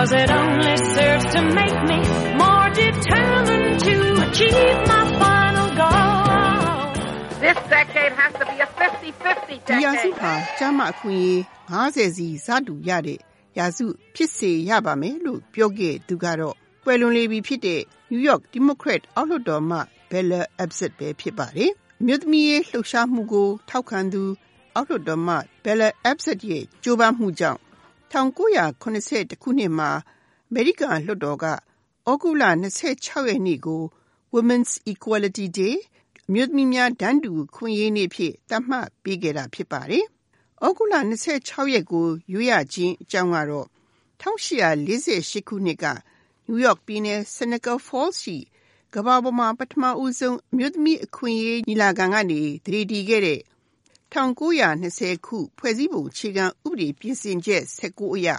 Cause it only serves to make me more determined to achieve my final goal. This decade has to be a 50-50 ဒီရာစု decade. ဟာကျမအခွင့်အရေး50စီစတူရတဲ့ရာစုဖြစ်စေရပါမယ်လို့ပြောခဲ့သူကတော့ကွယ်လွန်လေပြီဖြစ်တဲ့ New York Democrat အောက်လွှတ်တော်မှ Bella Abzug ပဲဖြစ်ပါတယ်။မြို့သမီးရေးလှုပ်ရှားမှုကို ထောက်ခံသူအောက်လွှတ်တော်မှ Bella Abzug ရဲ့ကြိုးပမ်းမှုကြောင့် 1980ခုနှစ်မှာအမေရိကန်လွှတ်တော်ကဩဂုတ်လ26ရက်နေ့ကို Women's Equality Day အမျိုးသမီးများတန်းတူခွင့်ရေးနေ့ဖြစ်သတ်မှတ်ပေးခဲ့တာဖြစ်ပါတယ်။ဩဂုတ်လ26ရက်ကိုရွေးရခြင်းအကြောင်းကတော့1848ခုနှစ်က New York ပြည်နယ် Seneca Falls ရှိကမ္ဘာပေါ်မှာပထမဦးဆုံးအမျိုးသမီးအခွင့်အရေးညီလာခံကနေသတိတည်ခဲ့တဲ့ 1920 ခု ဖွဲ့စည်းပုံအခြေခံဥပဒေ ပြင်ဆင်ချက်19အရ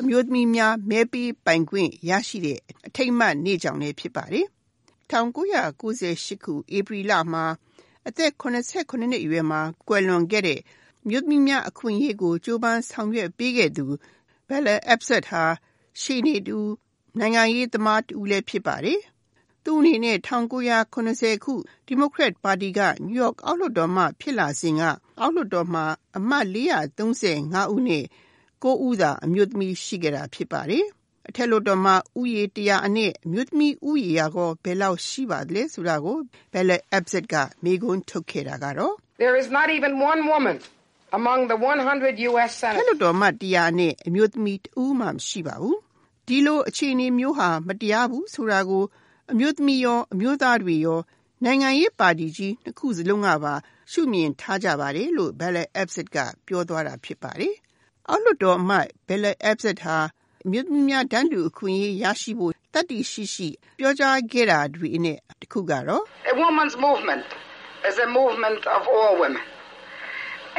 အမျိုးသမီးများ မဲပေးပိုင်ခွင့်ရရှိတဲ့ အထိမ်းအမှတ်နေ့ကြောင့်လည်း ဖြစ်ပါတယ်။1998ခု ဧပြီလမှာ အသက်89နှစ်အရွယ်မှာ ကွယ်လွန်ခဲ့တဲ့မြို့သမီးများ အခွင့်အရေးကို ကြိုးပမ်းဆောင်ရွက်ပေးခဲ့သူ Bella Abzug ဟာ ရှေ့နေတူနိုင်ငံရေးသမားတူလည်း ဖြစ်ပါတယ်။ သူအနေနဲ့1980ခု Democrat Party က New York အောက်လွှတ်တော်မှဖြစ်လာစဉ်က အောက်လွှတ်တော်မှာ အမတ်435ဦးနဲ့9ဦးသာ အမျိုးသမီး ရှိခဲ့တာ ဖြစ်ပါတယ်။အထက်လွှတ်တော်မှာဥယေတရားအနည်းအမျိုးသမီးဥယေရာကော ဘယ်လောက်ရှိပါသလဲဆိုတာကို Bella Abzug က မေးခွန်းထုတ်ခဲ့တာကတော့ There is not even one woman among the 100 U.S. ထက် senators လွှတ်တော်မှတရားနဲ့အမျိုးသမီး တဦးမှ မရှိပါဘူး။ဒီလို အခြေအနေမျိုးဟာ မတရားဘူးဆိုတာကို အမျိုးသမီးရောအမျိုးသားတွေရော နိုင်ငံရေးပါတီကြီးနှစ်ခုစလုံးကပါ ရှုမြင်ထားကြပါတယ်လို့ Bella Abzug ကပြောသွားတာဖြစ်ပါတယ်။အောက်လွှတ်တော်အမတ် Bella Abzug ဟာအမျိုးသမီးများတန်းတူအခွင့်အရေးရရှိဖို့တတ်တည်ရှိရှိ ပြောကြားခဲ့တာတွေအနက်တစ်ခုကတော့ A woman's movement is a movement of all women.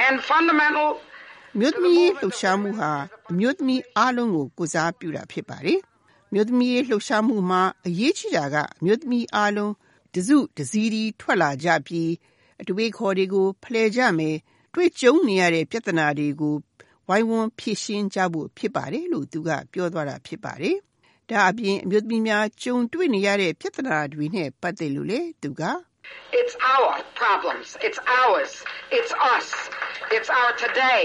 And fundamental အမျိုးသမီးရေးလှုပ်ရှားမှုဟာအမျိုးသမီးအားလုံးကိုကိုစားပြုတာဖြစ်ပါတယ်။အ မျိုးသမီးရေးလှုပ်ရှားမှုမှာအရေးကြီးတာကအမျိုးသမီးအားလုံးတစုတစည်းတီထွက်လာကြပြီးအတွေ့အခေါ်တွေကိုဖလှယ်ကြမယ်တွေ့ကြုံနေရတဲ့ပြဿနာတွေကိုဝိုင်းဝန်းဖြေရှင်းကြဖို့ဖြစ်ပါတယ်လို့သူကပြောသွားတာဖြစ်ပါတယ်။ဒါအပြင်အမျိုးသမီးများကြုံတွေ့နေရတဲ့ပြဿနာတွေနဲ့ပတ်သက်လို့လေသူက It's our problems. It's ours. It's us. It's our today.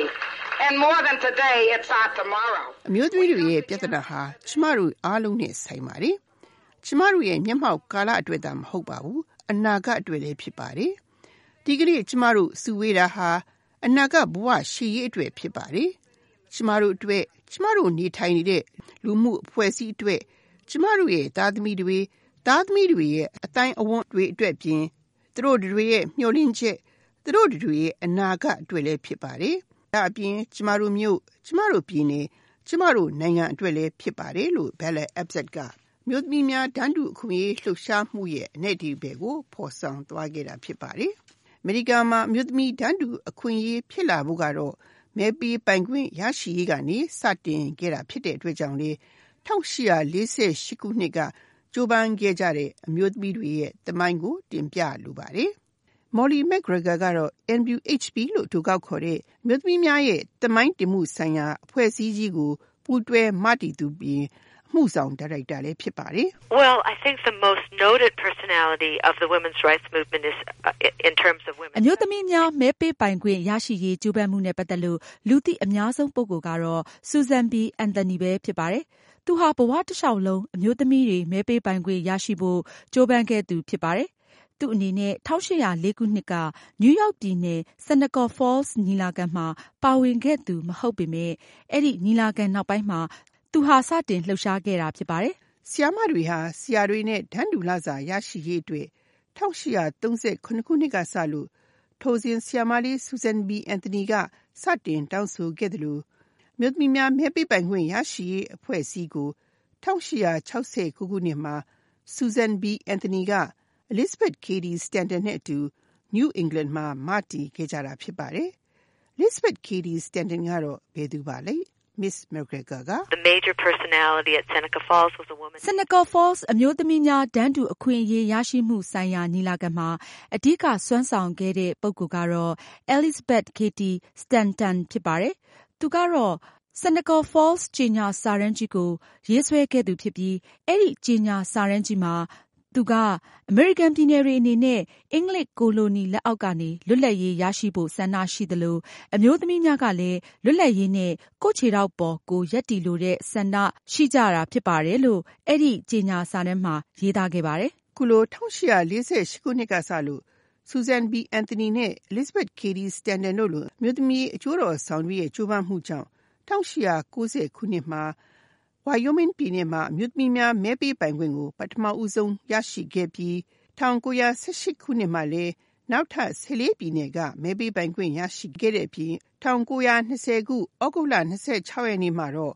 And more than today, it's our tomorrow. အမျိုးသမီးတွေရဲ့ပြဿနာဟာကျမတို့အားလုံးနဲ့ဆိုင်ပါတယ်။ကျမတို့ရဲ့မျက်မှောက်ကာလအတွက်သာမဟုတ်ပါဘူး။အနာဂတ်အတွက်လည်းဖြစ်ပါတယ်။ဒီကနေ့ကျမတို့စုဝေးတာဟာအနာဂတ်ဘဝရှေ့ရေးအတွက်ဖြစ်ပါတယ်။ကျမတို့အတွက်ကျမတို့နေထိုင်နေတဲ့လူမှုအဖွဲ့အစည်းအတွက်ကျမတို့ရဲ့သားသမီးတွေသားသမီးတွေရဲ့အတိုင်းအဝန်းတွေအတွက်ပြင်သူတို့တွေရဲ့မျှော်လင့်ချက်သူတို့တွေရဲ့အနာဂတ်အတွက်လည်းဖြစ်ပါတယ်။ ဒါအပြင် ကျမတို့မျိုးကျမတို့ပြည်နယ် ကျမတို့နိုင်ငံအတွက်လည်း ဖြစ်ပါတယ် လို့ Bella Abzug ကမြို့သမီးများ တန်းတူအခွင့်အရေး လှုပ်ရှားမှုရဲ့ အနေအဒီဘယ်ကို ဖော်ဆောင်သွားခဲ့တာ ဖြစ်ပါတယ်။အမေရိကန်မှာ အမျိုးသမီး တန်းတူအခွင့်အရေး ဖြစ်လာဖို့ကတော့ မဲပေးပိုင်ခွင့် ရရှိရေးကနေ စတင်ခဲ့တာ ဖြစ်တဲ့အတွက်ကြောင့်လေ1848ခုနှစ်က ကြိုးပမ်းခဲ့ကြတဲ့ အမျိုးသမီးတွေရဲ့တမိုင်းကို တင်ပြလိုပါတယ်။ Molly McGregor ကတော့ NWHP လို့အတူကောက်ခေါ်တဲ့အမျိုးသမီးများရဲ့တမိုင်းတင်မှုဆိုင်ရာအဖွဲ့အစည်းကြီးကိုပူးတွဲမတည်သူပြီးအမှုဆောင်ဒါရိုက်တာလည်းဖြစ်ပါတယ်။ Well, I think the most noted personality of the women's rights movement is uh, in terms of women. အမျိုးသမီးများမဲပေးပိုင်ခွင့်ရရှိရေးကြိုးပမ်းမှုနဲ့ပတ်သက်လို့လူသိအများဆုံးပုဂ္ဂိုလ်ကတော့ Susan B. Anthony ပဲဖြစ်ပါတယ်။သူဟာဘဝတစ်လျှောက်လုံးအမျိုးသမီးတွေမဲပေးပိုင်ခွင့်ရရှိဖို့ကြိုးပမ်းခဲ့သူဖြစ်ပါတယ်။ သူ့အနေနဲ့1804ခုနှစ်က နယူးယောက်ပြည်နယ် Seneca Falls ညီလာခံမှာ ပါဝင်ခဲ့သူ မဟုတ်ပေမယ့် အဲဒီညီလာခံနောက်ပိုင်းမှာ သူဟာ စတင်လှုပ်ရှားခဲ့တာ ဖြစ်ပါတယ်။ဆီယာမတွေဟာဆီယာတွေနဲ့ တန်းတူလစာ ရရှိရေးအတွက်1838ခုနှစ်ကစလို့ ထိုစဉ်ဆီယာမလေး Susan B. Anthony က စတင်တောင်းဆိုခဲ့တယ်လို့မြို့သမီးများ မဲပေးပိုင်ခွင့် ရရှိရေးအဖွဲ့အစည်းကို1860ခုနှစ်မှာ Susan B. Anthony က Elizabeth Cady Stanton နဲ့အတူ New England မှာမတည်ခဲ့ကြတာဖြစ်ပါတယ်။ Elizabeth Cady Stanton ကတော့ဘယ်သူပါလဲ Miss McGregor က The major personality at Seneca Falls was a woman. Seneca Falls အမျိုးသမီးများတန်းတူအခွင့်အရေးရရှိမှုဆိုင်ရာညီလာခံမှာ အဓိကစွမ်းဆောင်ခဲ့တဲ့ပုဂ္ဂိုလ်ကတော့ Elizabeth Cady Stanton ဖြစ်ပါတယ်။သူကတော့ Seneca Falls ကြေညာစာတမ်းကြီးကို ရေးဆွဲခဲ့သူဖြစ်ပြီး အဲဒီကြေညာစာတမ်းကြီးမှာ သူက အမေရိကန်ပြည်နယ်တွေအနေနဲ့ အင်္ဂလိပ်ကိုလိုနီလက်အောက်ကနေ လွတ်လပ်ရေးရရှိဖို့ ဆန္ဒရှိသလို၊အမျိုးသမီးများကလည်း လွတ်လပ်ရေးနဲ့ ကိုယ့်ခြေထောက်ပေါ်ကိုယ်ရပ်တည်လိုတဲ့ ဆန္ဒရှိကြတာဖြစ်ပါတယ်လို့ အဲဒီကြေညာစာတမ်းမှာ ရေးသားခဲ့ပါတယ်။ခုလို ၁၈၄၈ ခုနှစ်ကစလို့ Susan B Anthony နဲ့ Elizabeth Cady Stanton တို့လို အမျိုးသမီးအကျိုးတော်ဆောင်တွေရဲ့ ကြိုးပမ်းမှုကြောင့် ၁၈၉၀ ခုနှစ်မှာ Wyoming ပြည်နယ်မှာအမျိုးသမီးများမဲပေးပိုင်ခွင့်ကို ပထမဦးဆုံးရရှိခဲ့ပြီး၁၉၁၈ခုနှစ်မှာလည်းနောက်ထပ်၁၄ပြည်နယ်ကမဲပေးပိုင်ခွင့်ရရှိခဲ့တဲ့အပြင်၁၉၂၀ခုနှစ်သြဂုတ်လ၂၆ရက်နေ့မှာတော့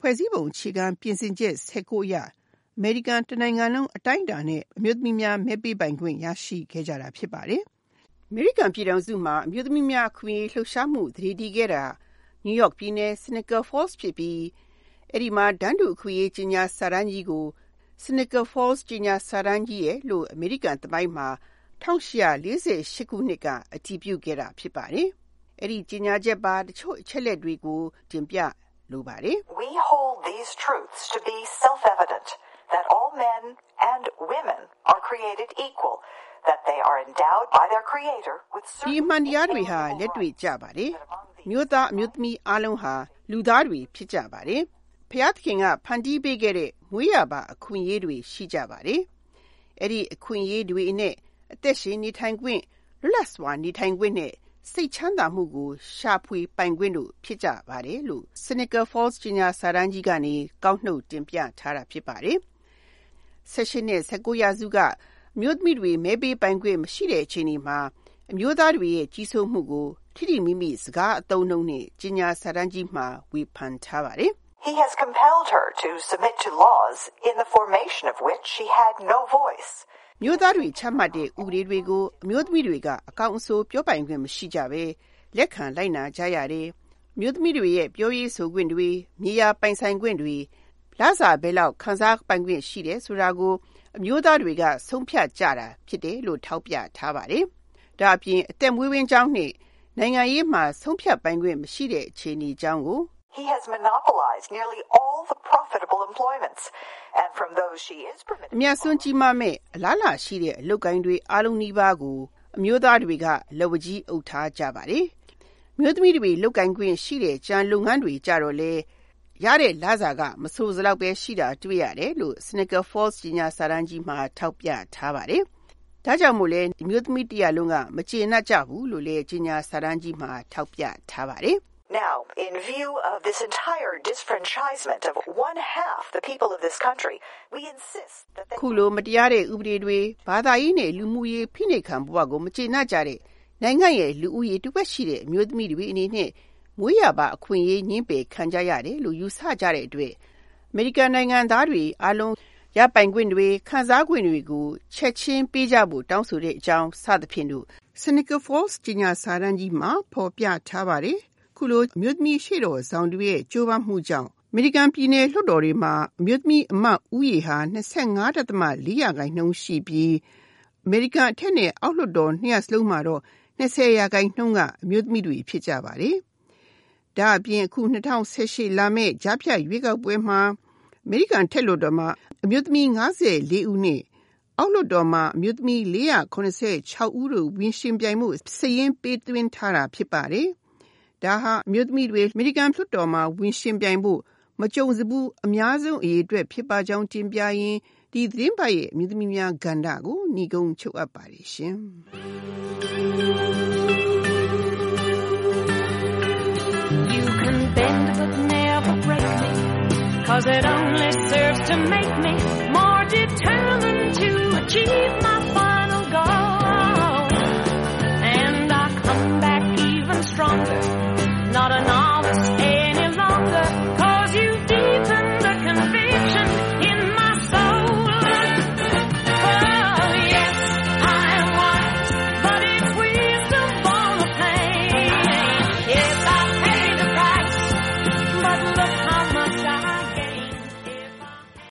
ဖွဲ့စည်းပုံအခြေခံပြင်ဆင်ချက်၁၉အရအမေရိကန်တနိုင်ငံလုံးအတိုင်းအတာနဲ့အမျိုးသမီးများမဲပေးပိုင်ခွင့်ရရှိခဲ့ကြတာဖြစ်ပါတယ်။အမေရိကန်ပြည်ထောင်စုမှာအမျိုးသမီးများအခွင့်အရေးလှုပ်ရှားမှုသတိတည်ခဲ့တာနယူးယောက်ပြည်နယ် Seneca Falls ဖြစ်ပြီး အဲဒီမှာတန်းတူအခွင့်အရေးကြေညာစာတမ်းကြီးကို Seneca Falls ကြေညာစာတမ်းကြီးရယ်လို့အမေရိကန်သမိုင်းမှာ၁၈၄၈ခုနှစ်ကအတည်ပြုခဲ့တာဖြစ်ပါတယ်။အဲဒီကြေညာချက်ပါတချို့အချက်အလက်တွေကိုတင်ပြလိုပါတယ်။ We hold these truths to be self-evident that all men and women are created equal, that they are endowed by their creator with ဒီ certain အမှန်တရားတွေဟာလက်တွေ့ကျပါတယ်။အမျိုးသားအမျိုးသမီးအားလုံးဟာလူသားတွေဖြစ်ကြပါတယ်။ ဘုရားသခင်က ဖန်တီးပေးခဲ့တဲ့မွေးရာပါအခွင့်အရေးတွေ ရှိကြပါတယ်။အဲဒီအခွင့်အရေးတွေအနက်အသက်ရှင်နေထိုင်ခွင့်၊လွတ်လပ်စွာနေထိုင်ခွင့်နဲ့စိတ်ချမ်းသာမှုကိုရှာဖွေပိုင်ခွင့်တို့ဖြစ်ကြပါတယ်လို့ Seneca Falls ကြေညာစာတမ်းကြီးကနေကောက်နှုတ်တင်ပြထားတာဖြစ်ပါတယ်။၁၈နဲ့၁၉ရာစုကအမျိုးသမီးတွေမဲပေးပိုင်ခွင့်မရှိတဲ့အချိန်တွေမှာအမျိုးသားတွေရဲ့ကြီးစိုးမှုကိုထိထိမိမိစကားအသုံးအနှုန်းနဲ့ကြေညာစာတမ်းကြီးမှာဝေဖန်ထားပါတယ်။ He has compelled her to submit to laws in the formation of which she had no voice. အမျိုးသားတွေချမှတ်တဲ့ဥပဒေတွေကိုအမျိုးသမီးတွေကအကောင်းအဆိုးပြောပိုင်ခွင့်မရှိကြဘဲလက်ခံလိုက်နာကြရတယ်။အမျိုးသမီးတွေရဲ့ပြောရေးဆိုခွင့်တွေ၊မြေယာပိုင်ဆိုင်ခွင့်တွေ၊လစာဘယ်လောက်ခံစားပိုင်ခွင့်ရှိတယ်ဆိုတာကိုအမျိုးသားတွေကဆုံးဖြတ်ကြတာဖြစ်တယ်လို့ထောက်ပြထားပါတယ်။ဒါ့အပြင်အသက်မွေးဝမ်းကျောင်းနဲ့နိုင်ငံရေးမှာဆုံးဖြတ်ပိုင်ခွင့်မရှိတဲ့အခြေအနေအကြောင်းကို He has monopolized nearly all the profitable employments, and from those she is အ permitted မြတ်စွန်းကြီးမားမဲ့အလားအလာရှိတဲ့အလုပ်ကိုင်တွေအားလုံးနီးပါးကိုအမျိုးသားတွေကလက်ဝါးကြီးအုပ်ထားကြပါတယ်။အမျိုးသမီးတွေလုပ်ကိုင်ခွင့်ရှိတဲ့ကျန်လုပ်ငန်းတွေကြတော့လည်းရတဲ့လစာကမဆိုစလောက်ပဲရှိတာတွေ့ရတယ်လို့ Seneca Falls ကြေညာစာတမ်းကြီးမှာထောက်ပြထားပါတယ်။ဒါကြောင့်မို့လဲအမျိုးသမီးတရပ်လုံးကမကျေနပ်ကြဘူးလို့လည်းကြေညာစာတမ်းကြီးမှာထောက်ပြထားပါတယ်။ Now, in view of this entire disfranchisement of one half the people of this country, we insist that they ခုလိုမတရားတဲ့ဥပဒေတွေ၊ဘာသာရေးနဲ့လူမှုရေးဖိနှိပ်ခံဘဝကိုမကျေနပ်ကြတဲ့နိုင်ငံရဲ့လူဦးရေတဝက်ရှိတဲ့အမျိုးသမီးတွေအနေနဲ့မွေးရာပါအခွင့်အရေးငြင်းပယ်ခံကြရတယ်လို့ယူဆကြတဲ့အတွက်အမေရိကန်နိုင်ငံသားတွေအားလုံးရပိုင်ခွင့်တွေခံစားခွင့်တွေကိုချက်ချင်းပေးကြဖို့တောင်းဆိုတဲ့အကြောင်းစသဖြင့်တို့ Seneca Falls ကြေညာစာတမ်းကြီးမှာဖော်ပြထားပါတယ်။ ခုလိုအမျိုးသမီးရှေ့တော်ဆောင်တွေရဲ့ကြိုးပမ်းမှုကြောင့်အမေရိကန်ပြည်နယ်လွှတ်တော်တွေမှာအမျိုးသမီးအမတ်ဦးရေဟာ၂၅.၄ရာခိုင်နှုန်းရှိပြီးအမေရိကန်အထက်နဲ့အောက်လွှတ်တော်နှစ်ရပ်စလုံးမှာတော့၂၀ရာခိုင်နှုန်းကအမျိုးသမီးတွေဖြစ်ကြပါတယ်။ဒါ့အပြင်အခု၂၀၁၈လာမယ့်ကြားဖြတ်ရွေးကောက်ပွဲမှာအမေရိကန်အထက်လွှတ်တော်မှာအမျိုးသမီး၅၄ဦးနဲ့အောက်လွှတ်တော်မှာအမျိုးသမီး၄၇၆ဦးတို့ဝင်ယှဉ်ပြိုင်ဖို့စာရင်းပေးသွင်းထားတာဖြစ်ပါတယ်။ ဒါဟာအမျိုးသမီးတွေ အမေရိကန်လွှတ်တော်မှာ ဝင်ယှဉ်ပြိုင်ဖို့ မကြုံစဖူး အများဆုံးအရေအတွက် ဖြစ်ပါကြောင်း တင်ပြရင်း ဒီသီတင်းပတ်ရဲ့ အမျိုးသမီးများကဏ္ဍကို နိဂုံးချုပ်အပ်ပါတယ်ရှင်။ You can bend but never break me, cause it only serves to make me more determined.